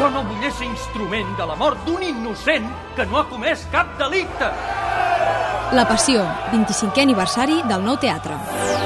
Jo no vull ser instrument de la mort d'un innocent que no ha comès cap delicte. La Passió, 25è aniversari del Nou Teatre.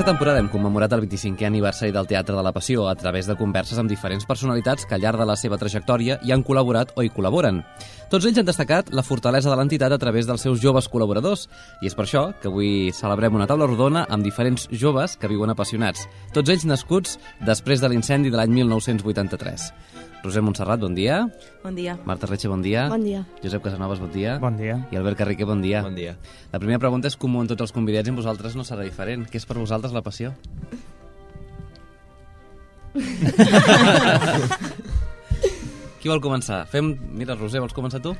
Aquesta temporada hem commemorat el 25è aniversari del Teatre de la Passió a través de converses amb diferents personalitats que al llarg de la seva trajectòria hi han col·laborat o hi col·laboren. Tots ells han destacat la fortalesa de l'entitat a través dels seus joves col·laboradors i és per això que avui celebrem una taula rodona amb diferents joves que viuen apassionats, tots ells nascuts després de l'incendi de l'any 1983. Roser Montserrat, bon dia. Bon dia. Marta Retxe, bon dia. Bon dia. Josep Casanovas, bon dia. Bon dia. I Albert Carriquer, bon dia. Bon dia. La primera pregunta és comú en tots els convidats i en vosaltres no serà diferent. Què és per vosaltres la passió? Qui vol començar? Fem... Mira, Roser, vols començar tu?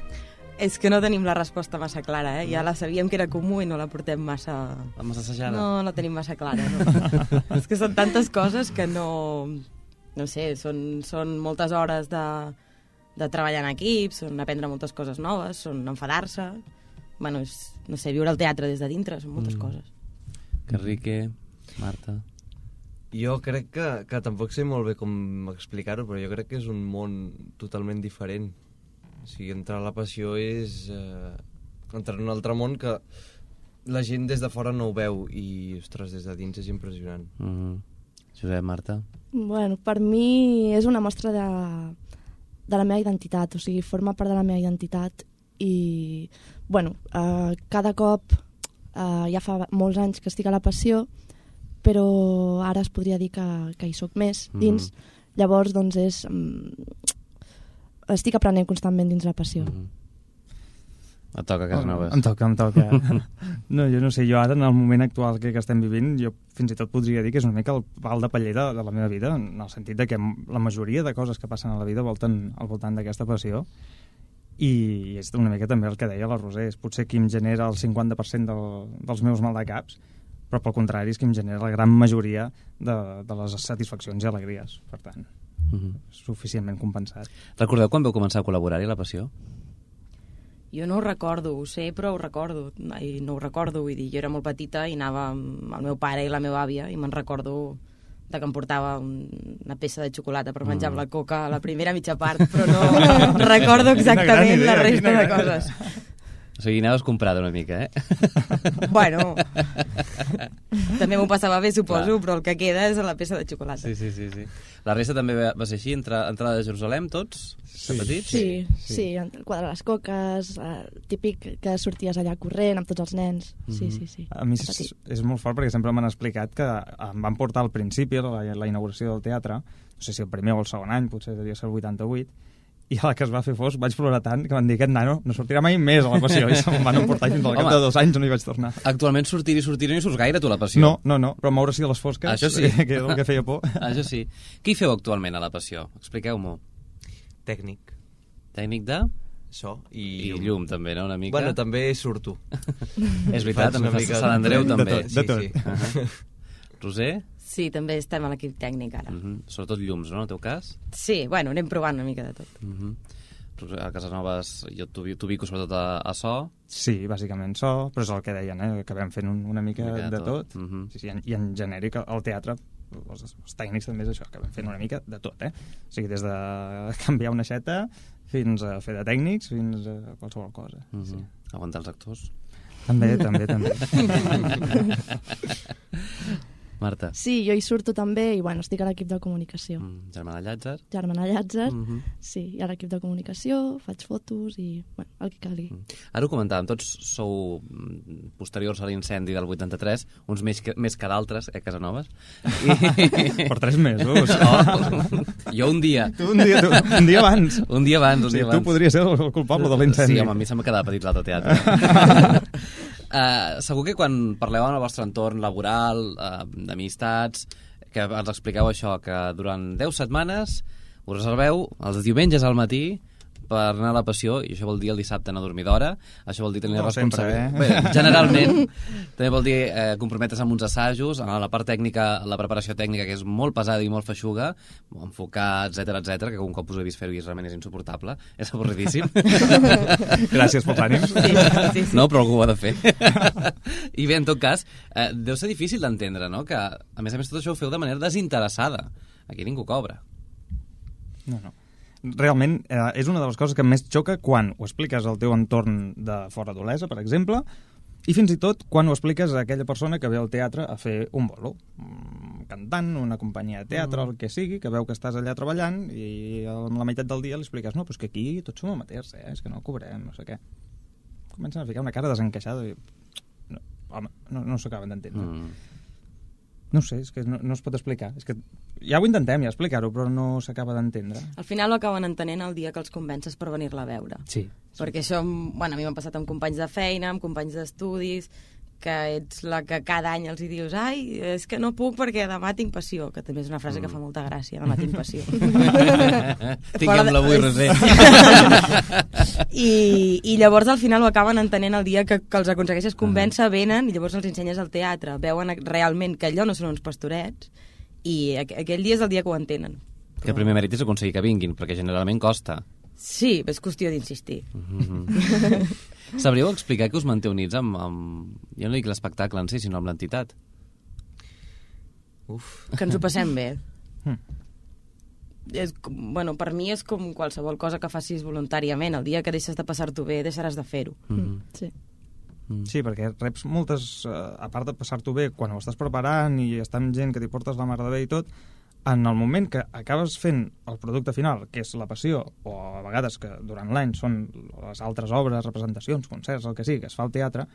És que no tenim la resposta massa clara, eh? Ja la sabíem que era comú i no la portem massa... La massa assajada? No, no tenim massa clara, no. és que són tantes coses que no... No sé, són, són moltes hores de, de treballar en equip, són aprendre moltes coses noves, són enfadar-se... Bueno, és, no sé, viure el teatre des de dintre, són moltes mm. coses. Carrique, Marta... Jo crec que, que tampoc sé molt bé com explicar-ho, però jo crec que és un món totalment diferent. O sigui, entrar a la passió és eh, entrar en un altre món que la gent des de fora no ho veu i, ostres, des de dins és impressionant. Mm -hmm. Josep, Marta... Bueno, per mi és una mostra de, de la meva identitat, o sigui, forma part de la meva identitat i, bueno, eh, cada cop, eh, ja fa molts anys que estic a la passió, però ara es podria dir que, que hi sóc més dins. Mm -hmm. Llavors, doncs, és... Um, estic aprenent constantment dins la passió. Mm -hmm. Et toca, Casanovas. Em toca, em toca. no, jo no sé, jo ara, en el moment actual que, que estem vivint, jo fins i tot podria dir que és una mica el pal de paller de, de la meva vida, en el sentit de que la majoria de coses que passen a la vida volten al voltant d'aquesta passió, i és una mica també el que deia la Roser, és potser qui em genera el 50% del, dels meus maldecaps, però pel contrari és qui em genera la gran majoria de, de les satisfaccions i alegries, per tant, mm -hmm. suficientment compensat. Recordeu quan vau començar a col·laborar-hi a la Passió? Jo no ho recordo, ho sé, però ho recordo. I no ho recordo, vull dir, jo era molt petita i anava amb el meu pare i la meva àvia i me'n recordo de que em portava un, una peça de xocolata per menjar mm. la coca a la primera mitja part, però no recordo exactament idea, la resta de coses. O sigui, anaves comprada una mica, eh? Bueno, també m'ho passava bé, suposo, Clar. però el que queda és la peça de xocolata. Sí, sí, sí. sí. La resta també va, va ser així, entra, entrada de Jerusalem, tots? Sí, petits? Sí, sí, sí, quadrar les coques, eh, típic que sorties allà corrent amb tots els nens. Mm -hmm. Sí, sí, sí. A mi és, és molt fort perquè sempre m'han explicat que em van portar al principi, la, la inauguració del teatre, no sé si el primer o el segon any, potser devia ser el 88, i a la que es va fer fos vaig plorar tant que van dir aquest nano no sortirà mai més a la passió i se'm van emportar fins al cap de dos anys on hi vaig tornar actualment sortir i sortir no hi surts gaire tu a la passió no, no, no, però moure-s'hi a les fosques Això sí. que és el que feia por Això sí. Què hi feu actualment a la passió? Expliqueu-m'ho Tècnic Tècnic de? So i, I llum. llum també, no? Una mica Bueno, també surto És veritat, també fas Sant Andreu de també tot, de tot. Sí, sí. Uh -huh. Roser? Sí, també estem a l'equip tècnic ara. Uh -huh. Sobretot llums, no, en el teu cas? Sí, bueno, anem provant una mica de tot. Uh -huh a Casanovas jo t'ubico sobretot a, a so Sí, bàsicament so, però és el que deien, eh? que vam fent un, una mica, una mica de, de tot, tot. Uh -huh. sí, sí, i, en, i en genèric el teatre els, els tècnics també és això, que vam fent una mica de tot, eh? O sigui, des de canviar una xeta fins a fer de tècnics, fins a qualsevol cosa. Uh -huh. sí. Aguantar els actors. També, també, també. Marta. Sí, jo hi surto també i bueno, estic a l'equip de comunicació. Mm, germana Llàtzer. Germana Llàtzer, mm. -hmm. sí, i a l'equip de comunicació, faig fotos i bueno, el que calgui. Mm. Ara ho comentàvem, tots sou mm, posteriors a l'incendi del 83, uns més que, més que d'altres, eh, Casanovas? I... per tres mesos. Oh, jo un dia. Tu un dia, tu, un dia abans. Un dia abans, un sí, dia abans. Tu podries ser el culpable de l'incendi. Sí, home, a mi se m'ha quedat petit l'altre teatre. Uh, segur que quan parleu amb el vostre entorn laboral, uh, d'amistats, que ens expliqueu això, que durant 10 setmanes us reserveu els diumenges al matí per anar a la passió, i això vol dir el dissabte anar a dormir d'hora, això vol dir tenir No responsabilitat... eh? Bé, generalment, també vol dir eh, comprometre's amb uns assajos, a la part tècnica, la preparació tècnica, que és molt pesada i molt feixuga, enfocar, etc etc que un cop us he vist fer-ho i realment és insuportable, és avorridíssim. Gràcies pels ànims. Sí, sí, sí. No, però algú ho ha de fer. I bé, en tot cas, eh, deu ser difícil d'entendre, no?, que, a més a més, tot això ho feu de manera desinteressada. Aquí ningú cobra. No, no. Realment, eh, és una de les coses que més xoca quan ho expliques al teu entorn de fora d'Olesa, per exemple, i fins i tot quan ho expliques a aquella persona que ve al teatre a fer un bolo. Un cantant, una companyia de teatre, el que sigui, que veu que estàs allà treballant i a la meitat del dia li expliques no, però és que aquí tots som amateurs, eh? és que no cobrem, no sé què. Comencen a ficar una cara desencaixada i... No, home, no, no s'acaben d'entendre. Mm. No sé, és que no, no es pot explicar. És que ja ho intentem, ja explicar-ho, però no s'acaba d'entendre. Al final ho acaben entenent el dia que els convences per venir-la a veure. Sí. Perquè això, bueno, a mi m'ha passat amb companys de feina, amb companys d'estudis, que ets la que cada any els hi dius ai, és que no puc perquè demà tinc passió, que també és una frase que fa molta gràcia, demà tinc passió. Tinguem la vull roser. I, I llavors al final ho acaben entenent el dia que, que els aconsegueixes convèncer, venen i llavors els ensenyes al teatre, veuen realment que allò no són uns pastorets i aqu aquell dia és el dia que ho entenen. Que el primer mèrit és aconseguir que vinguin, perquè generalment costa. Sí, és qüestió d'insistir. Mm -hmm. Sabríeu explicar que us manté units amb, amb... Jo no dic l'espectacle en si, sinó amb l'entitat. Uf, Que ens ho passem bé. Mm. És, com- bueno, per mi és com qualsevol cosa que facis voluntàriament. El dia que deixes de passar-t'ho bé, deixaràs de fer-ho. Mm -hmm. Sí. Sí, perquè reps moltes... Eh, a part de passar-t'ho bé, quan ho estàs preparant i està amb gent que t'hi portes la mar de bé i tot, en el moment que acabes fent el producte final, que és la passió, o a vegades que durant l'any són les altres obres, representacions, concerts, el que sigui, que es fa al teatre,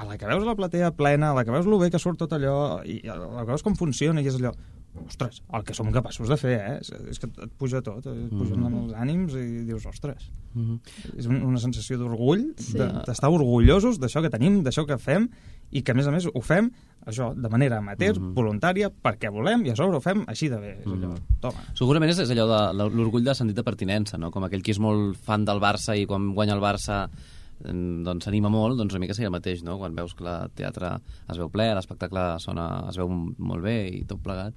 a la que veus la platea plena, a la que veus lo bé que surt tot allò, i a la que veus com funciona, i és allò, ostres, el que som capaços de fer, eh? És, és que et puja tot, et pugen mm. els ànims i dius, ostres, Mm -hmm. és un, una sensació d'orgull, sí. d'estar orgullosos d'això que tenim, d'això que fem, i que a més a més ho fem això de manera amateur, Mhm. voluntària, perquè volem, i a sobre ho fem així de bé. És allò, Mhm. toma. Segurament és, és allò de la- l'orgull de sentit de pertinença, no? Com aquell que és molt fan del Barça i quan guanya el Barça eh, doncs s'anima molt, doncs una mica seria el mateix, no? Quan veus que el teatre es veu ple, l'espectacle sona, es veu molt bé i tot plegat.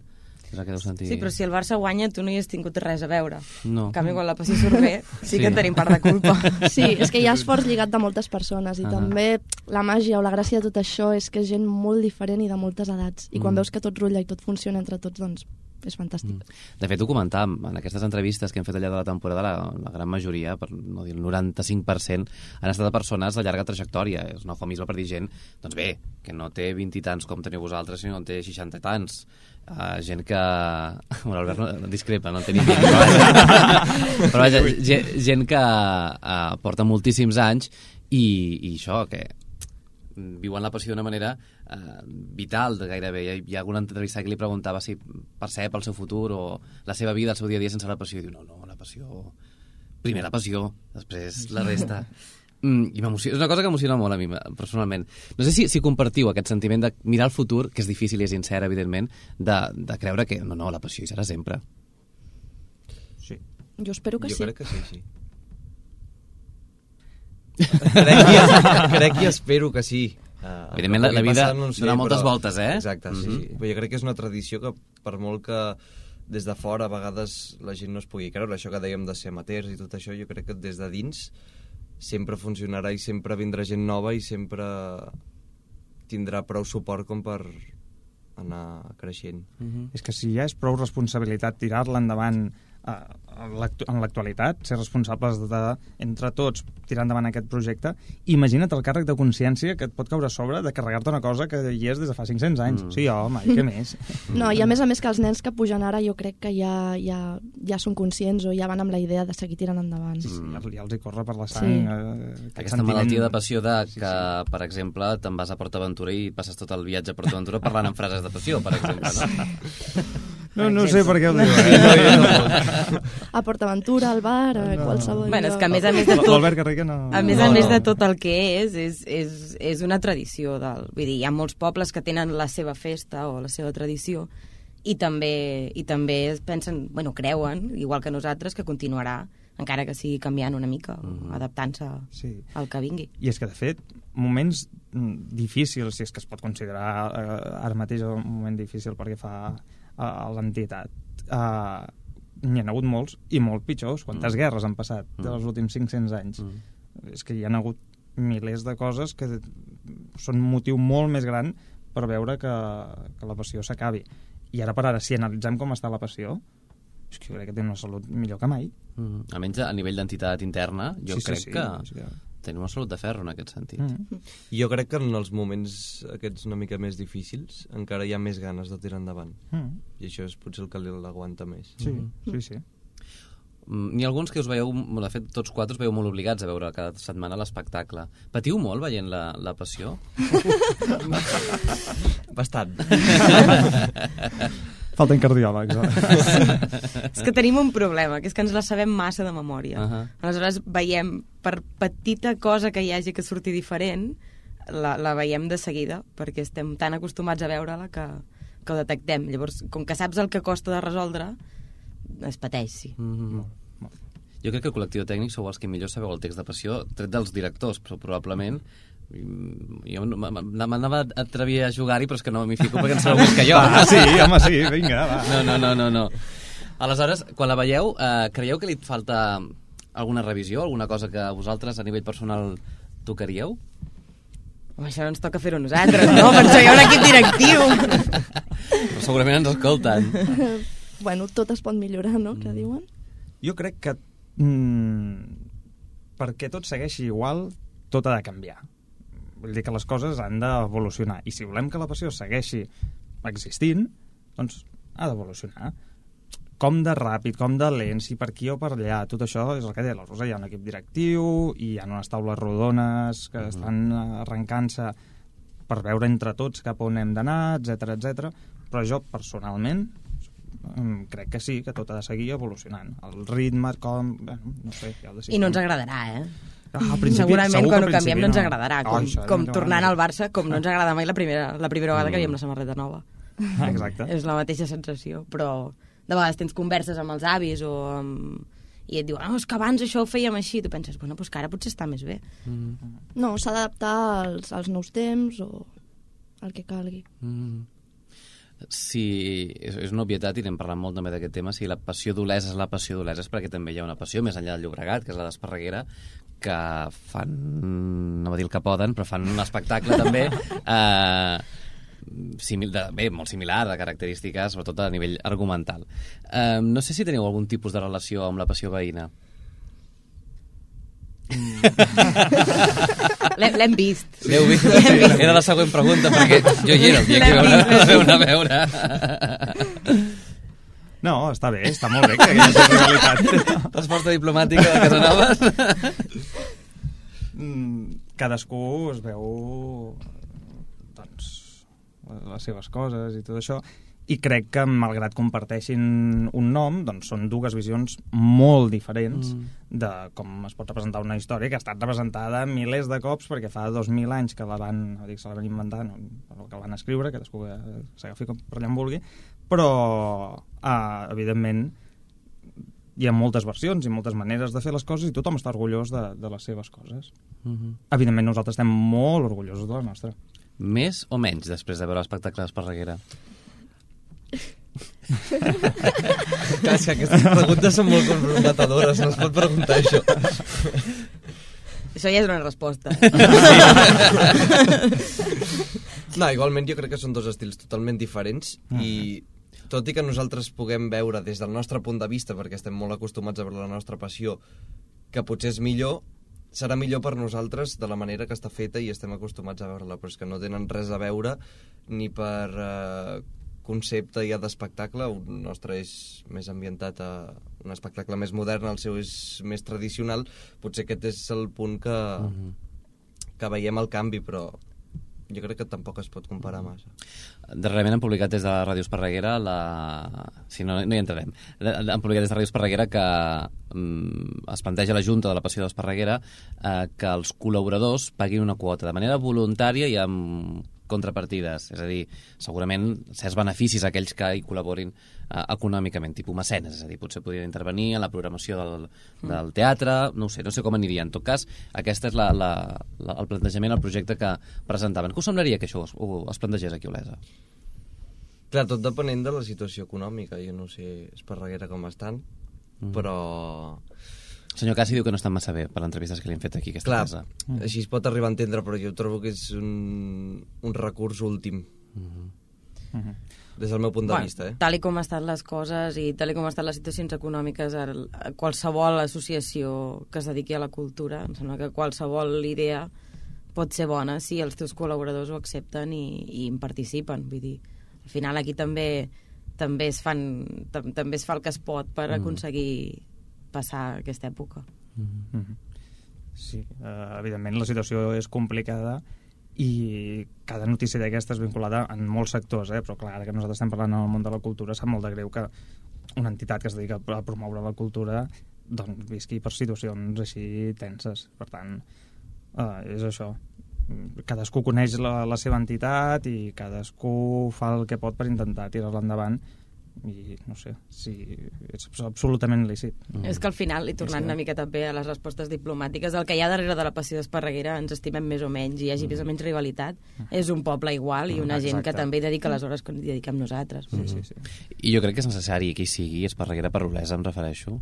És el que deu sentir... Sí, però si el Barça guanya, tu no hi has tingut res a veure. No. En canvi, quan la passió surt bé, sí, Sí. que en tenim part de culpa. Sí, és que hi ha esforç lligat de moltes persones i Ah. també la màgia o la gràcia de tot això és que és gent molt diferent i de moltes edats i quan Mm. veus que tot rutlla i tot funciona entre tots, doncs és fantàstic. De fet, ho comentàvem, en aquestes entrevistes que hem fet allà de la temporada, la, la gran majoria, per no dir el 95%, han estat de persones de llarga trajectòria. És un eufemisme per dir gent, doncs bé, que no té 20 i tants com teniu vosaltres, sinó que té 60 i tants. Uh, gent que... Bueno, Albert no, no discrepa, no en té ni 20, però vaja, però vaja gent, gent que uh, porta moltíssims anys i, i això, que viuen la passió d'una manera eh, vital de gairebé. Hi ha, hi ha alguna entrevista que li preguntava si percep el seu futur o la seva vida, el seu dia a dia sense la passió. I diu, no, no, la passió... Primer la passió, després la resta. Mm, I m'emociona. És una cosa que emociona molt a mi, personalment. No sé si, si compartiu aquest sentiment de mirar el futur, que és difícil i és sincera, evidentment, de, de creure que no, no, la passió hi serà sempre. Sí. Jo espero que jo sí. crec que sí, sí. Crec, i, crec i espero que sí. Uh, Evidentment, la- la vida dona moltes voltes, eh? Exacte, sí, Mhm. sí. Però jo crec que és una tradició que, per molt que des de fora a vegades la gent no es pugui creure, això que dèiem de ser amateurs i tot això, jo crec que des de dins sempre funcionarà i sempre vindrà gent nova i sempre tindrà prou suport com per anar creixent. És que si ja és prou responsabilitat tirar-la endavant en l'actu- en l'actualitat, ser responsables de, entre tots, tirar endavant aquest projecte, imagina't el càrrec de consciència que et pot caure a sobre de carregar-te una cosa que hi és des de fa 500 anys. Mm. Sí, home, i què més? No, i a més a més que els nens que pugen ara jo crec que ja, ja, ja són conscients o ja van amb la idea de seguir tirant endavant. Sí, sí, ja, ja els hi corre per la sang. Sí. Eh, aquest Aquesta sentiment. malaltia de passió de Sí, que, per exemple, te'n vas a PortAventura i passes tot el viatge a PortAventura parlant amb frases de passió, per exemple, no? No, no sé per què ho diu, eh? No. A PortAventura, al bar, a No. qualsevol Bueno, és que a més a més de tot... L'Albert Garriga no... A més a més de tot el que és, és, és, és una tradició. Del, vull dir, hi ha molts pobles que tenen la seva festa o la seva tradició i també, i també es pensen, bueno, creuen, igual que nosaltres, que continuarà encara que sigui canviant una mica, mm -hmm. adaptant-se Sí. al que vingui. I és que, de fet, moments difícils, si és que es pot considerar eh, ara mateix un moment difícil perquè fa a, a l'entitat, eh, n'hi ha hagut molts i molt pitjors. Quantes Mm. guerres han passat Mm. dels últims 500 anys? Mm. És que hi han hagut milers de coses que són un motiu molt més gran per veure que, que la passió s'acabi. I ara per ara, si analitzem com està la passió, és que jo crec que té una salut millor que mai. Mm. Almenys a nivell d'entitat interna, jo Sí, sí, crec sí, que és que- tenim una salut de ferro en aquest sentit. Mm. Jo crec que en els moments aquests una mica més difícils encara hi ha més ganes de tirar endavant. Mm. I això és potser el que l'aguanta més. Sí, sí, sí. Mm, N'hi ha alguns que us veieu, de fet, tots quatre us veieu molt obligats a veure cada setmana l'espectacle. Patiu molt veient la, la passió? Bastant. Falten cardiòlegs. Eh? És que tenim un problema, que és que ens la sabem massa de memòria. Uh. -huh. Aleshores veiem, per petita cosa que hi hagi que surti diferent, la, la veiem de seguida, perquè estem tan acostumats a veure-la que, que ho detectem. Llavors, com que saps el que costa de resoldre, es pateix, sí. Mm -hmm. Jo crec que el col·lectiu tècnic sou els que millor sabeu el text de passió, tret dels directors, però probablement mm, jo a atrevir a jugar-hi, però és que no m'hi fico perquè en sabeu més que jo. Va, sí, home, sí, vinga, va. No, no, no, no, no. Aleshores, quan la veieu, eh, creieu que li falta alguna revisió, alguna cosa que vosaltres a nivell personal tocaríeu? Home, això no ens toca fer-ho nosaltres, no? Per això hi ha un equip directiu. Però segurament ens escolten. bueno, tot es pot millorar, no?, que diuen. Jo crec que mm, perquè tot segueixi igual, tot ha de canviar. Vull dir que les coses han d'evolucionar. I si volem que la passió segueixi existint, doncs ha d'evolucionar. Com de ràpid, com de lent, si per aquí o per allà, tot això és el que deia la Rosa, hi ha un equip directiu, i hi ha unes taules rodones que uh -huh. estan arrencant-se per veure entre tots cap on hem d'anar, etc etc. però jo personalment crec que sí, que tot ha de seguir evolucionant. El ritme, com... Bueno, no sé, ja ho. I no ens agradarà, eh? Ah, al principi, Segurament quan ho canviem principi no ens agradarà, Ah, com, això, com no, tornant no. al Barça, com no ens agrada mai la primera, la primera vegada que veiem la samarreta nova. Ah, Exacte. És la mateixa sensació, però de vegades tens converses amb els avis o amb... i et diuen, oh, és que abans això ho fèiem així, tu penses, bueno, doncs que ara potser està més bé. No, s'ha d'adaptar als, als nous temps o al que calgui. Mm. Si és, és una obvietat, i n'hem parlat molt també d'aquest tema, si la passió d'Olesa és la passió d'Olesa és perquè també hi ha una passió més enllà del Llobregat, que és la d'Esparreguera, que fan, no va dir el que poden, però fan un espectacle també eh, simil, de, bé, molt similar, de característiques, sobretot a nivell argumental. Eh, no sé si teniu algun tipus de relació amb la passió veïna. L'he- L'hem vist. L'heu vist? Era la següent pregunta, perquè jo hi era el dia que vam vist, anar a veure. No, està bé, està molt bé que hagi rivalitat. Resposta diplomàtica de Casanovas. Mm, cadascú es veu doncs, les seves coses i tot això i crec que malgrat comparteixin un nom, doncs són dues visions molt diferents mm. de com es pot representar una història que ha estat representada milers de cops perquè fa 2.000 anys que la van, no dic, se la van inventar, no, que la van escriure, que cadascú s'agafi per allà en vulgui, però eh, evidentment hi ha moltes versions i moltes maneres de fer les coses i tothom està orgullós de, de les seves coses. Mm -hmm. Evidentment nosaltres estem molt orgullosos de la nostra. Més o menys després de veure l'espectacle d'Esparreguera? Clar, és que aquestes preguntes són molt confrontadores, no es pot preguntar això. Això ja és una resposta. No, igualment jo crec que són dos estils totalment diferents i tot i que nosaltres puguem veure des del nostre punt de vista, perquè estem molt acostumats a veure la nostra passió, que potser és millor, serà millor per nosaltres de la manera que està feta i estem acostumats a veure-la, però és que no tenen res a veure ni per eh, concepte ja d'espectacle, el nostre és més ambientat a un espectacle més modern, el seu és més tradicional, potser aquest és el punt que, que veiem el canvi, però jo crec que tampoc es pot comparar massa. Darrerament han publicat des de Ràdio Esparreguera la... Sí, no, no hi entrarem. Han publicat des de Ràdio Esparreguera que mm, es planteja la Junta de la Passió d'Esparreguera eh, que els col·laboradors paguin una quota de manera voluntària i amb contrapartides, és a dir, segurament certs beneficis a aquells que hi col·laborin eh, econòmicament, tipus mecenes, és a dir, potser podrien intervenir en la programació del, del teatre, no ho sé, no sé com aniria. En tot cas, aquest és la, la, la, el plantejament, el projecte que presentaven. Què us semblaria que això es, ho, es plantegés aquí a Olesa? Clar, tot depenent de la situació econòmica. Jo no sé Esparreguera com estan, Mm. però... El senyor Cassi diu que no estan massa bé per les entrevistes que li han fet aquí aquesta Clar, casa. així es pot arribar a entendre, però jo trobo que és un, un recurs últim, Mhm. des del meu punt de Bueno, vista, eh? Tal i com estan les coses i tal i com estan les situacions econòmiques, el- a qualsevol associació que es dediqui a la cultura, em sembla que qualsevol idea pot ser bona si els teus col·laboradors ho accepten i, i en participen. Vull dir, al final aquí també també es, fan, tam, també es fa el que es pot per Mm. aconseguir passar aquesta època. Mhm. Sí, eh, evidentment la situació és complicada i cada notícia d'aquesta és vinculada en molts sectors, eh? però clar, ara que nosaltres estem parlant en el món de la cultura, sap molt de greu que una entitat que es dedica a promoure la cultura doncs visqui per situacions així tenses. Per tant, eh, és això. Cadascú coneix la, la seva entitat i cadascú fa el que pot per intentar tirar-la endavant i no sé, sí, és absolutament lícit. Mm. És que al final, i tornant Sí. una mica també a les respostes diplomàtiques, el que hi ha darrere de la passió d'Esparreguera ens estimem més o menys, i hi hagi més o menys rivalitat, és un poble igual i una gent que Exacte. també dedica les hores que hi dediquem nosaltres. Sí, sí, sí. I jo crec que és necessari que hi sigui Esparreguera per Olesa, em refereixo.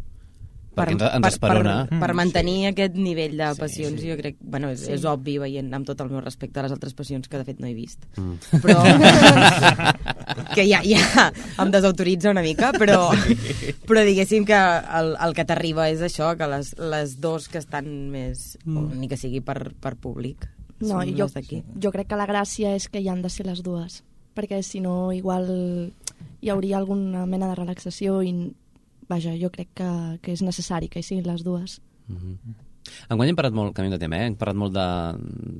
Perquè ens, ens per, esperona. per, per Mm, mantenir aquest nivell de Sí, passions, sí. jo crec, bueno, és, Sí. és obvi veient amb tot el meu respecte a les altres passions que de fet no he vist. Mm. Però que ja, ja em desautoritza una mica, però, però diguéssim que el, el que t'arriba és això, que les, les dos que estan més, o ni que sigui per, per públic, No, són jo, les d'aquí. jo crec que la gràcia és que hi han de ser les dues, perquè si no igual hi hauria alguna mena de relaxació i vaja, jo crec que, que és necessari que hi siguin les dues. Mm -hmm. Enguany hem parlat molt, canvi de tema, eh? hem parlat molt de,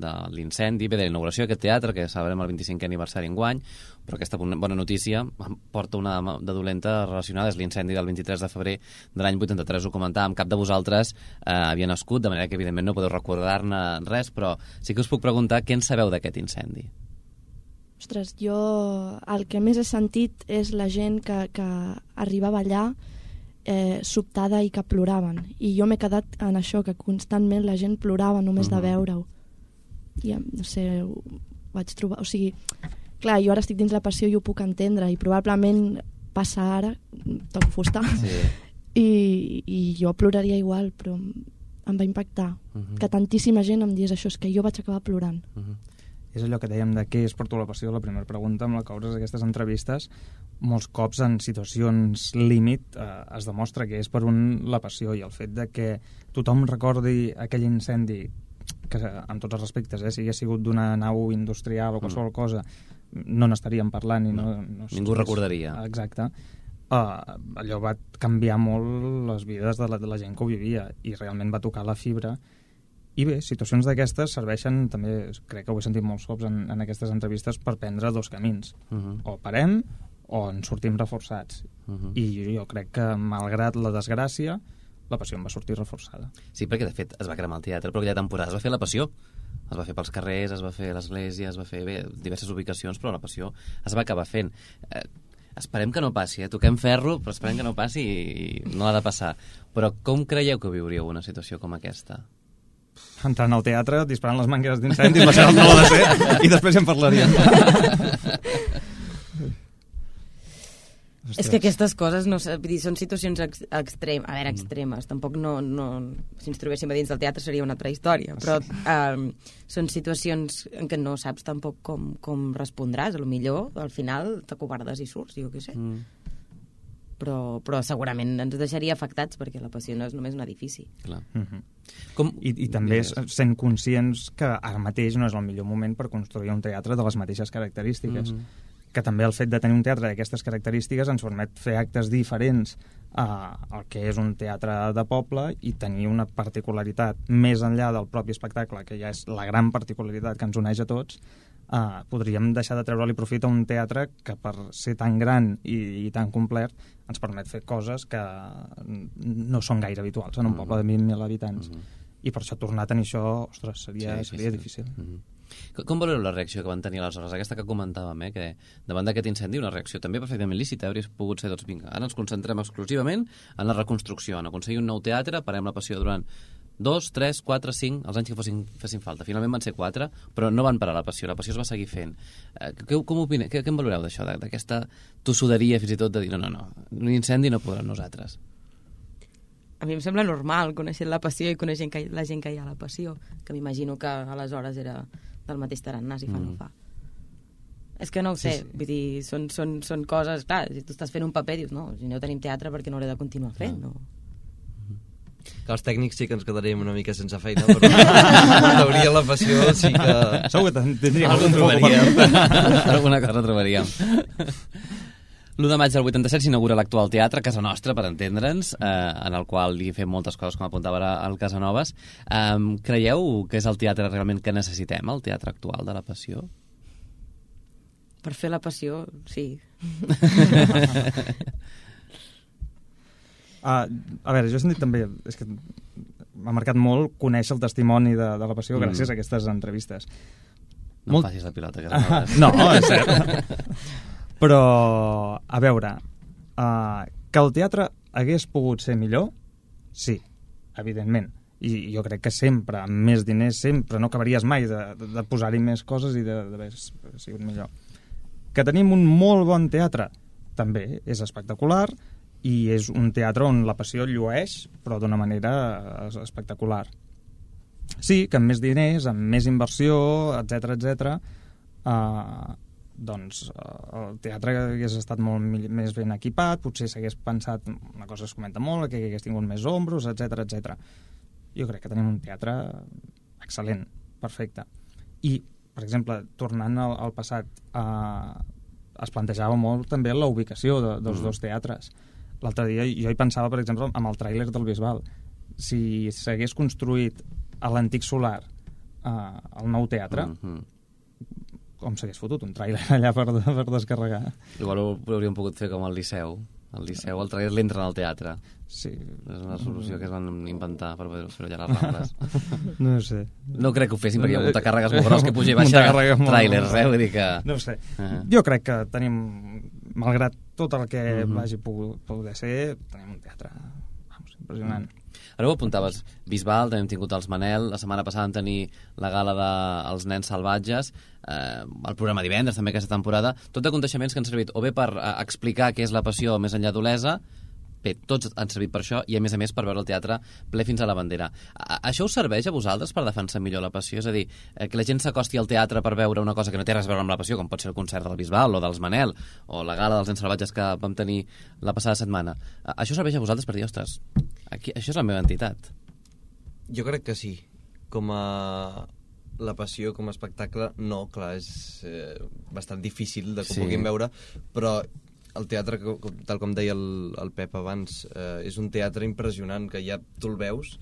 de l'incendi, bé, de la inauguració d'aquest teatre, que celebrem el 25è aniversari enguany, però aquesta bona notícia porta una de dolenta relacionada, és l'incendi del 23 de febrer de l'any 83, ho comentàvem, cap de vosaltres eh, havia nascut, de manera que evidentment no podeu recordar-ne res, però sí que us puc preguntar què en sabeu d'aquest incendi. Ostres, jo el que més he sentit és la gent que, que arribava allà eh, sobtada i que ploraven. I jo m'he quedat en això, que constantment la gent plorava només de Mhm. veure-ho. I, no sé, ho vaig trobar... O sigui, clar, jo ara estic dins la passió i ho puc entendre, i probablement passa ara, toc fusta, Sí. i, i jo ploraria igual, però em va impactar. Mhm. Que tantíssima gent em digués això, és que jo vaig acabar plorant. Uh -huh. És allò que dèiem de què és per tu la passió, la primera pregunta amb la que obres aquestes entrevistes. Molts cops en situacions límit eh, es demostra que és per un la passió i el fet de que tothom recordi aquell incendi que en tots els respectes, eh, si hagués sigut d'una nau industrial o qualsevol mm. cosa, no n'estaríem parlant i no, no, Ningú recordaria. Exacte. Uh, allò va canviar molt les vides de la, de la gent que ho vivia i realment va tocar la fibra i bé, situacions d'aquestes serveixen també, crec que ho he sentit molts cops en, en aquestes entrevistes, per prendre dos camins. Uh -huh. O parem o en sortim reforçats. Uh -huh. I jo crec que, malgrat la desgràcia, la passió em va sortir reforçada. Sí, perquè de fet es va cremar el teatre, però aquella temporada es va fer la passió. Es va fer pels carrers, es va fer a l'església, es va fer bé, diverses ubicacions, però la passió es va acabar fent. Eh, esperem que no passi, eh? toquem ferro, però esperem que no passi i, i no ha de passar. Però com creieu que viuríeu una situació com aquesta? Entrant al teatre, disparant les mangueres d'incendis, baixant el teló de ser, i després ja en parlaríem. És que aquestes coses no vull dir, són situacions ex extrem, a veure, extremes. Tampoc no, no, si ens trobéssim a dins del teatre seria una altra història, però um, són situacions en què no saps tampoc com, com respondràs. A lo millor, al final, t'acobardes i surts, jo què sé. Mm, Però, però segurament ens deixaria afectats perquè la passió no és només un edifici. clar. Mm -hmm. Com... I, I també és, sent conscients que ara mateix no és el millor moment per construir un teatre de les mateixes característiques. Mhm. Que també el fet de tenir un teatre d'aquestes característiques ens permet fer actes diferents a, al que és un teatre de poble i tenir una particularitat més enllà del propi espectacle, que ja és la gran particularitat que ens uneix a tots, Uh, podríem deixar de treure-li profit a un teatre que per ser tan gran i, i tan complet ens permet fer coses que no són gaire habituals en un Mhm. poble de 20.000 habitants Mhm. i per això tornar a tenir això, ostres, seria, Sí, seria difícil. difícil. Mhm. Com- Com valoreu la reacció que van tenir aleshores? Aquesta que comentàvem, eh? que davant d'aquest incendi, una reacció també perfectament lícita, hauria pogut ser, doncs vinga, ara ens concentrem exclusivament en la reconstrucció, en aconseguir un nou teatre, parem la passió durant dos, tres, quatre, cinc, els anys que fossin, fessin falta. Finalment van ser quatre, però no van parar la passió, la passió es va seguir fent. Eh, què, com opine, què, què en valoreu d'això, d'aquesta tossuderia fins i tot de dir no, no, no, un incendi no podrà nosaltres? A mi em sembla normal, coneixent la passió i coneixent que, la gent que hi ha a la passió, que m'imagino que aleshores era del mateix tarannà, si fa Mm. no fa. És que no ho sé, sí, sí. vull dir, són, són, són coses... Clar, si tu estàs fent un paper, dius, no, si no tenim teatre, perquè no l'he de continuar fent? No. Que els tècnics sí que ens quedaríem una mica sense feina, però teoria la passió sí que... Segur que tindríem algun trobaríem. Alguna cosa trobaríem. L'1 de maig del 87 s'inaugura l'actual teatre, Casa Nostra, per entendre'ns, eh, en el qual hi fem moltes coses, com apuntava ara el Casanovas. Eh, creieu que és el teatre realment que necessitem, el teatre actual de la passió? Per fer la passió, sí. Uh, a veure, jo he sentit també... És que m'ha marcat molt conèixer el testimoni de, de la passió Mm. gràcies a aquestes entrevistes. No Molt- facis la pilota, Casanovas. no, és cert. Però, a veure, uh, que el teatre hagués pogut ser millor, sí, evidentment. I jo crec que sempre, amb més diners, sempre, no acabaries mai de, de, de posar-hi més coses i d'haver sigut millor. Que tenim un molt bon teatre, també, és espectacular, i és un teatre on la passió llueix, però d'una manera eh, espectacular. Sí, que amb més diners, amb més inversió, etc etc, eh, doncs eh, el teatre hagués estat molt més ben equipat, potser s'hagués pensat, una cosa es comenta molt, que hagués tingut més ombros, etc etc. Jo crec que tenim un teatre excel·lent, perfecte. I, per exemple, tornant al, al passat, eh, es plantejava molt també la ubicació de, dels Mm. dos teatres. L'altre dia jo hi pensava, per exemple, amb el tràiler del Bisbal. Si s'hagués construït a l'antic solar eh, el nou teatre, Mm -hmm. Com s'hagués fotut un tràiler allà per, per descarregar. Igual ho, ho hauríem pogut fer com al Liceu. Al Liceu el trailer l'entra al teatre. Sí, És una solució que es van inventar per poder fer allà les Rambles. no sé. No crec que ho fessin, perquè hi ha muntacàrregues molt gros que puja i baixa trailers, eh? Vull dir que... No sé. Ah. Jo crec que tenim, malgrat tot el que Mhm. vagi pogut, poder ser, tenim un teatre vamos, impressionant. Ara ho apuntaves, Bisbal, també hem tingut els Manel, la setmana passada vam tenir la gala dels nens salvatges, eh, el programa divendres també aquesta temporada, tot aconteixements que han servit o bé per eh, explicar què és la passió més enllà d'Olesa, bé, tots han servit per això i a més a més per veure el teatre ple fins a la bandera. A això us serveix a vosaltres per defensar millor la passió? És a dir, eh, que la gent s'acosti al teatre per veure una cosa que no té res a veure amb la passió, com pot ser el concert del Bisbal o dels Manel o la gala dels nens salvatges que vam tenir la passada setmana. A això serveix a vosaltres per dir, ostres, aquí, això és la meva entitat. Jo crec que sí. Com a la passió com a espectacle, no, clar, és eh, bastant difícil de que Sí. ho puguin veure, però el teatre, tal com deia el, el Pep abans, eh, és un teatre impressionant, que ja tu el veus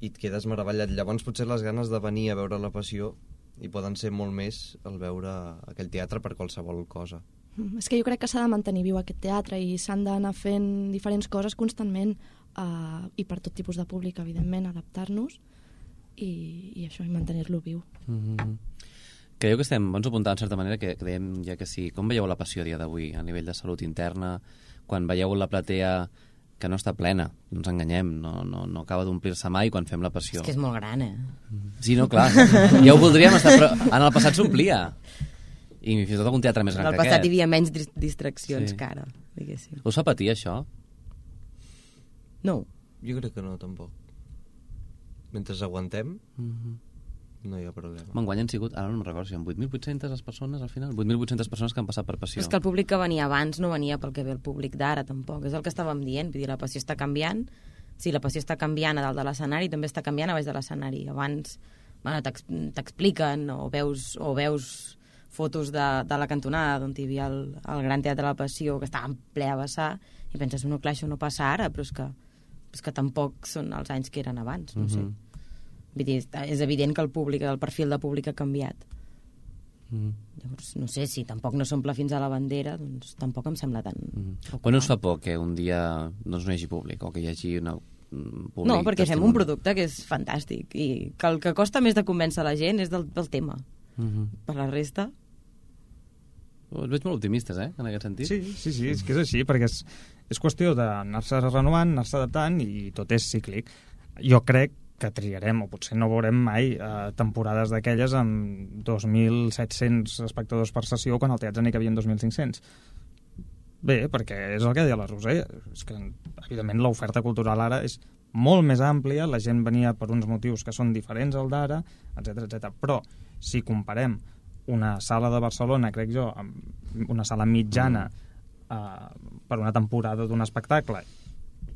i et quedes meravellat. Llavors potser les ganes de venir a veure la passió i poden ser molt més el veure aquell teatre per qualsevol cosa. Mm, És que jo crec que s'ha de mantenir viu aquest teatre i s'han d'anar fent diferents coses constantment uh, i per tot tipus de públic, evidentment, adaptar-nos i, i això, i mantenir-lo viu. Mm -hmm. Creieu que estem, ens apuntant en certa manera, que, que dèiem ja que sí. Com veieu la passió a dia d'avui a nivell de salut interna? Quan veieu la platea que no està plena, no ens enganyem, no, no, no acaba d'omplir-se mai quan fem la passió. És que és molt gran, eh? Sí, no, clar, ja ho voldríem estar, però en el passat s'omplia. I fins i tot algun teatre més En gran el que passat aquest. hi havia menys dis- distraccions Sí. que ara, diguéssim. Us fa patir, això? No, Jo crec que no, tampoc. Mentre aguantem, Mm -hmm. no hi ha problema. M'enguany han sigut, ara no me'n recordo, si eren 8.800 les persones al final, 8.800 persones que han passat per passió. És que el públic que venia abans no venia pel que ve el públic d'ara, tampoc. És el que estàvem dient. Vull dir, la passió està canviant. Sí, la passió està canviant a dalt de l'escenari, també està canviant a baix de l'escenari. Abans bueno, t'ex- t'expliquen o veus, o veus fotos de, de la cantonada on hi havia el, el Gran Teatre de la Passió que estava en ple a vessar i penses, no, clar, això no passa ara, però és que, és que tampoc són els anys que eren abans, no sé. Mhm. Vull dir, és evident que el públic, el perfil de públic ha canviat. Mm Llavors, no sé, si tampoc no s'omple fins a la bandera, doncs tampoc em sembla tan... -hmm. Quan us fa por que un dia doncs, no hi hagi públic o que hi hagi una, un públic No, perquè fem un producte que és fantàstic i que el que costa més de convèncer la gent és del, del tema. Mm Mhm. Per la resta... Els veig molt optimistes, eh, en aquest sentit. Sí, sí, sí, és que és així, perquè és, és qüestió d'anar-se renovant, anar-se adaptant i tot és cíclic. Jo crec que triarem, o potser no veurem mai, eh, temporades d'aquelles amb 2.700 espectadors per sessió quan al teatre n'hi cabien 2.500. Bé, perquè és el que deia la Roser, és que evidentment l'oferta cultural ara és molt més àmplia, la gent venia per uns motius que són diferents al d'ara, etc etc. Però si comparem una sala de Barcelona, crec jo, amb una sala mitjana eh, per una temporada d'un espectacle,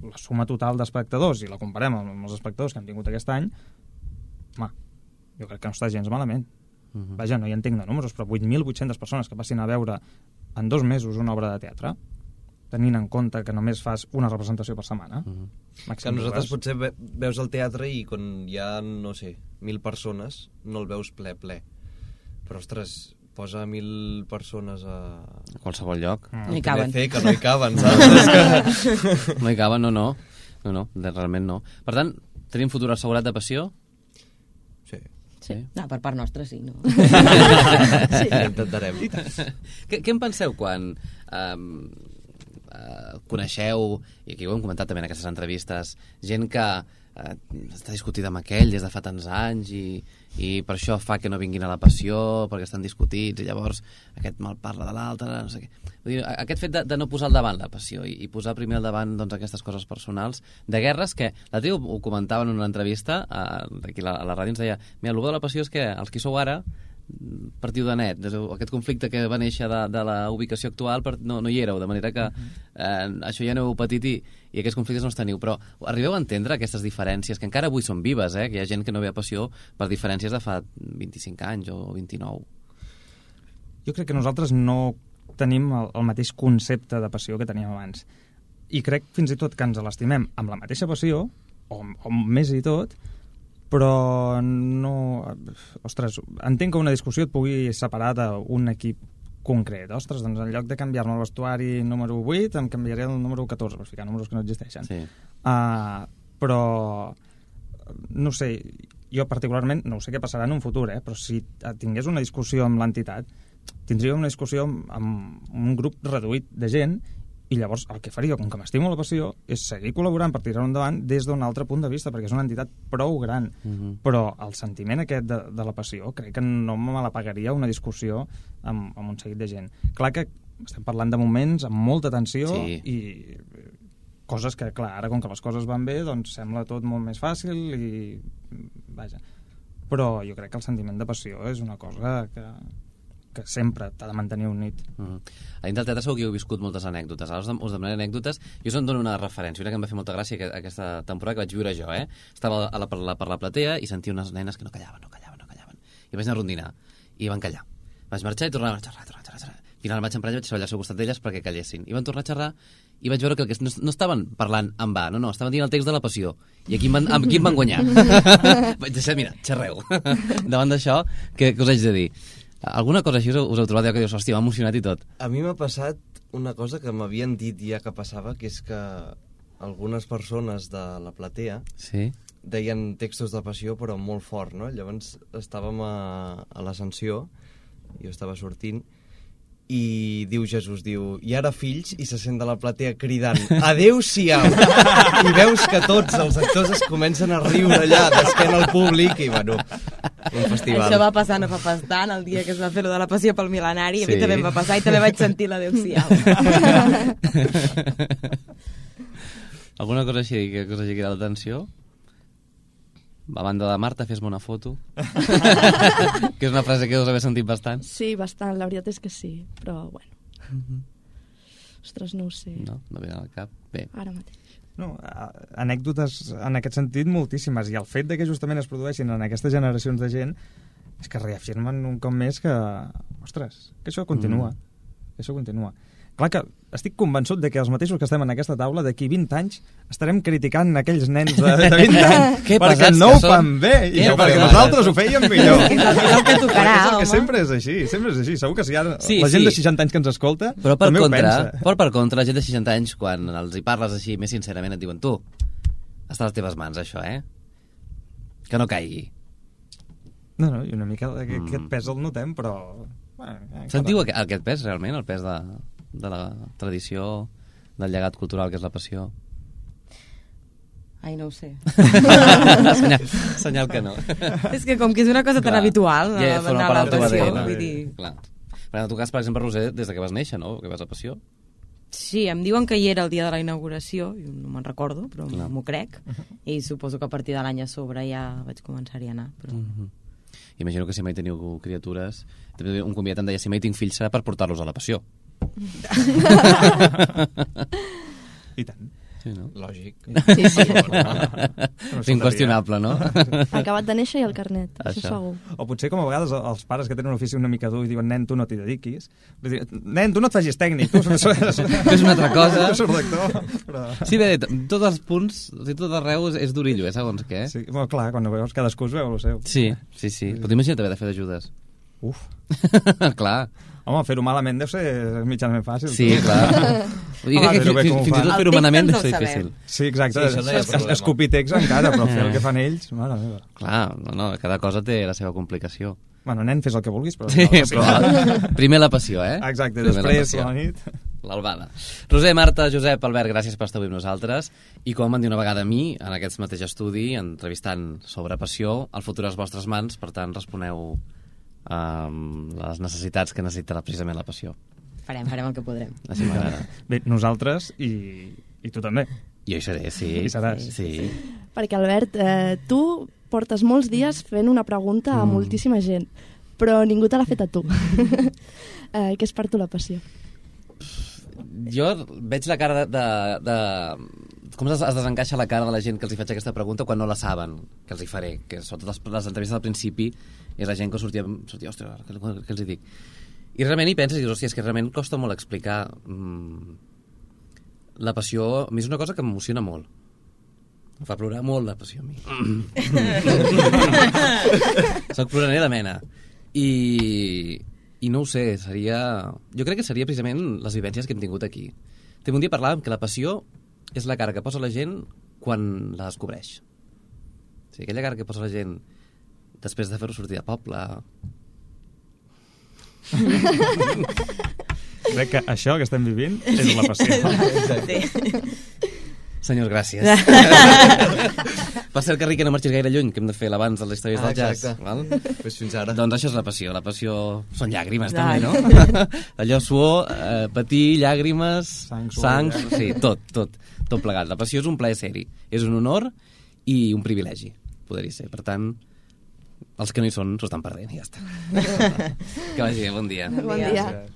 la suma total d'espectadors i la comparem amb els espectadors que hem tingut aquest any, home, jo crec que no està gens malament. Mhm. Vaja, no hi entenc de números, però 8.800 persones que passin a veure en dos mesos una obra de teatre, tenint en compte que només fas una representació per setmana. Mhm. Que Màxim nosaltres potser ve- veus el teatre i quan hi ha, no sé, mil persones, no el veus ple, ple. Però, ostres, posa mil persones a... A qualsevol lloc. Mm. No hi caben. Fer que no hi caben, saps? Que... No hi caben, no, no. No, no, de- realment no. Per tant, tenim futur assegurat de passió? Sí, Sí. No, per part nostra sí, no? sí. intentarem. Què, què en penseu quan um, uh, coneixeu, i aquí ho hem comentat també en aquestes entrevistes, gent que uh, està discutida amb aquell des de fa tants anys i, i per això fa que no vinguin a la passió, perquè estan discutits i llavors aquest mal parla de l'altre, no sé què. Vull dir, aquest fet de, de no posar al davant la passió i, i posar primer al davant doncs, aquestes coses personals, de guerres que, l'altre dia ho, comentava en una entrevista, uh, aquí a la, a la ràdio ens deia, mira, el de la passió és que els qui sou ara partiu de net, aquest conflicte que va néixer de, de la ubicació actual per, no, no hi éreu, de manera que eh, això ja n'heu patit i, i aquests conflictes no els teniu, però arribeu a entendre aquestes diferències, que encara avui són vives, eh? que hi ha gent que no ve a passió per diferències de fa 25 anys o 29. Jo crec que nosaltres no tenim el, el mateix concepte de passió que teníem abans. I crec fins i tot que ens l'estimem amb la mateixa passió, o, o més i tot, però no... Ostres, entenc que una discussió et pugui separar d'un equip concret. Ostres, doncs en lloc de canviar-me el vestuari número 8, em canviaré el número 14, per ficar números que no existeixen. Sí. Uh, però no sé, jo particularment no sé què passarà en un futur, eh? però si tingués una discussió amb l'entitat tindria una discussió amb, amb un grup reduït de gent i llavors el que faria, com que m'estimo la passió, és seguir col·laborant per tirar-ho endavant des d'un altre punt de vista, perquè és una entitat prou gran. Mhm. Però el sentiment aquest de, de la passió crec que no me la pagaria una discussió amb, amb un seguit de gent. Clar que estem parlant de moments amb molta tensió Sí. i coses que, clar, ara com que les coses van bé, doncs sembla tot molt més fàcil i... vaja. Però jo crec que el sentiment de passió és una cosa que, que sempre t'ha de mantenir unit. Mm. A dins del teatre segur que heu viscut moltes anècdotes. Ara us, dem- us demanaré anècdotes. Jo us en dono una referència, una que em va fer molta gràcia que, aquesta temporada que vaig viure jo, eh? Estava a la, per, la, per la platea i sentia unes nenes que no callaven, no callaven, no callaven. I vaig anar a rondinar. I van callar. Vaig marxar i tornava a xerrar, xerrar, xerrar, xerrar. Al final vaig emprenyar i vaig treballar al seu costat d'elles perquè callessin. I van tornar a xerrar i vaig veure que, que no, no estaven parlant en va, no, no, estaven dient el text de la passió. I aquí van, amb qui em van guanyar? vaig deixar, mira, xerreu. Davant d'això, què, què us haig de dir? Alguna cosa així us, heu- us heu trobat allò que dius, hòstia, m'ha emocionat i tot. A mi m'ha passat una cosa que m'havien dit ja que passava, que és que algunes persones de la platea Sí? deien textos de passió però molt fort, no? Llavors estàvem a, a l'ascensió, jo estava sortint, i diu Jesús, diu, i ara fills, i se sent de la platea cridant, adeu-siau! I veus que tots els actors es comencen a riure allà, d'esquena al públic, i bueno, un festival. Això va passar no fa pas tant, el dia que es va fer lo de la passió pel mil·lenari, a mi Sí. també em va passar i també vaig sentir l'adeu-siau. Alguna cosa així que, que us hagi cridat l'atenció? A banda de Marta, fes-me una foto. que és una frase que us haver sentit bastant. Sí, bastant, la veritat és que sí, però bueno. Ostres, no ho sé, No, no ve al cap. Bé, ara mateix. No, anècdotes en aquest sentit moltíssimes i el fet de que justament es produeixin en aquestes generacions de gent és que reafirmen un cop més que, ostres, que això continua, mm. que això continua. Clar que estic convençut de que els mateixos que estem en aquesta taula d'aquí 20 anys estarem criticant aquells nens de, de 20 anys Que perquè no ho fan bé i Que perquè nosaltres ho fèiem millor. És el, que tocarà, és el que sempre és així, sempre és així. Segur que si ara Sí, la gent sí. de 60 anys que ens escolta però per també ho contra, pensa. però per contra, la gent de 60 anys, quan els hi parles així més sincerament, et diuen tu, està a les teves mans, això, eh? Que no caigui. No, no, i una mica aquest, Mm. aquest pes el notem, però... Bueno, eh, Sentiu cada- aquest pes, realment, el pes de, de la tradició, del llegat cultural que és la passió? Ai, no ho sé. senyal, senyal que no. és que com que és una cosa tan Clar. habitual, Ja, la, forma la, part la passió, ADN. vull dir... Clar. Però en el teu cas, per exemple, Roser, des de que vas néixer, no? Que vas a passió. Sí, em diuen que hi era el dia de la inauguració, jo no me'n recordo, però m'ho crec, i suposo que a partir de l'any a sobre ja vaig començar-hi a anar. Però... Mm. Imagino que si mai teniu criatures... També un convidat em deia, si mai tinc fills serà per portar-los a la passió. I tant. Sí, no? Lògic. Sí, sí. És inqüestionable, no? Ha acabat de néixer i el carnet, això, Això. segur. O potser com a vegades els pares que tenen un ofici una mica dur i diuen nen, tu no t'hi dediquis. Dir, nen, tu no et facis tècnic, tu Fes una altra cosa. Tu. Però... Sí, bé, tots els punts, o sigui, tot arreu és, és d'orillo, eh, segons què. Sí, bueno, clar, quan ho veus, cadascú es veu el seu. Sí, sí, sí. Però t'imagina't haver de fer d'ajudes. Uf. clar. Home, fer-ho malament deu ser mitjanament fàcil. Sí, clar. Vull dir que, bé fins, fins i tot fer-ho ens deu ser difícil. Sí, exacte. Sí, no Es-. Escopir text encara, però fer el que fan ells, mare meva. Clar, no, no, cada cosa té la seva complicació. Bueno, nen, fes el que vulguis, però... Sí, no, però primer la passió, eh? Exacte, Primer la després, passió. a la nit... L'albada. Roser, Marta, Josep, Albert, gràcies per estar avui amb nosaltres. I com van dir una vegada a mi, en aquest mateix estudi, entrevistant sobre passió, el futur a les vostres mans, per tant, responeu um, les necessitats que necessita precisament la passió. Farem, farem el que podrem. Així m'agrada. Bé, nosaltres i, i tu també. Jo hi seré, sí. Hi seràs. Sí. Perquè, Albert, eh, tu portes molts dies fent una pregunta a Mm. moltíssima gent, però ningú te l'ha fet a tu. eh, què és per tu la passió? Jo veig la cara de... de, de com es, es desencaixa la cara de la gent que els hi faig aquesta pregunta quan no la saben, que els hi faré, que sobretot les, les entrevistes al principi és la gent que sortia, sortia ostres, què, què els hi dic? I realment hi penses i dius, hòstia, és que realment costa molt explicar mm, la passió, a mi és una cosa que m'emociona molt. Em fa plorar molt la passió a mi. Soc ploraner de mena. I, I no ho sé, seria... Jo crec que seria precisament les vivències que hem tingut aquí. Té un dia parlàvem que la passió és la cara que posa la gent quan la descobreix. O sigui, aquella cara que posa la gent després de fer-ho sortir de poble... Crec que això que estem vivint és la passió. Sí. Senyors, gràcies. per cert, que Riqui, no marxis gaire lluny, que hem de fer l'abans de les històries Ah, del jazz. exacte. Val? Pues fins ara. Doncs això és la passió. La passió són llàgrimes, Ai. també, no? Allò suor, eh, patir, llàgrimes, Sang, suor, sang, sí, tot, tot, tot plegat. La passió és un plaer seri, és un honor i un privilegi, podria ser. Per tant, els que no hi són s'ho estan perdent i ja està. que vagi bé, bon dia. Bon dia. Gràcies.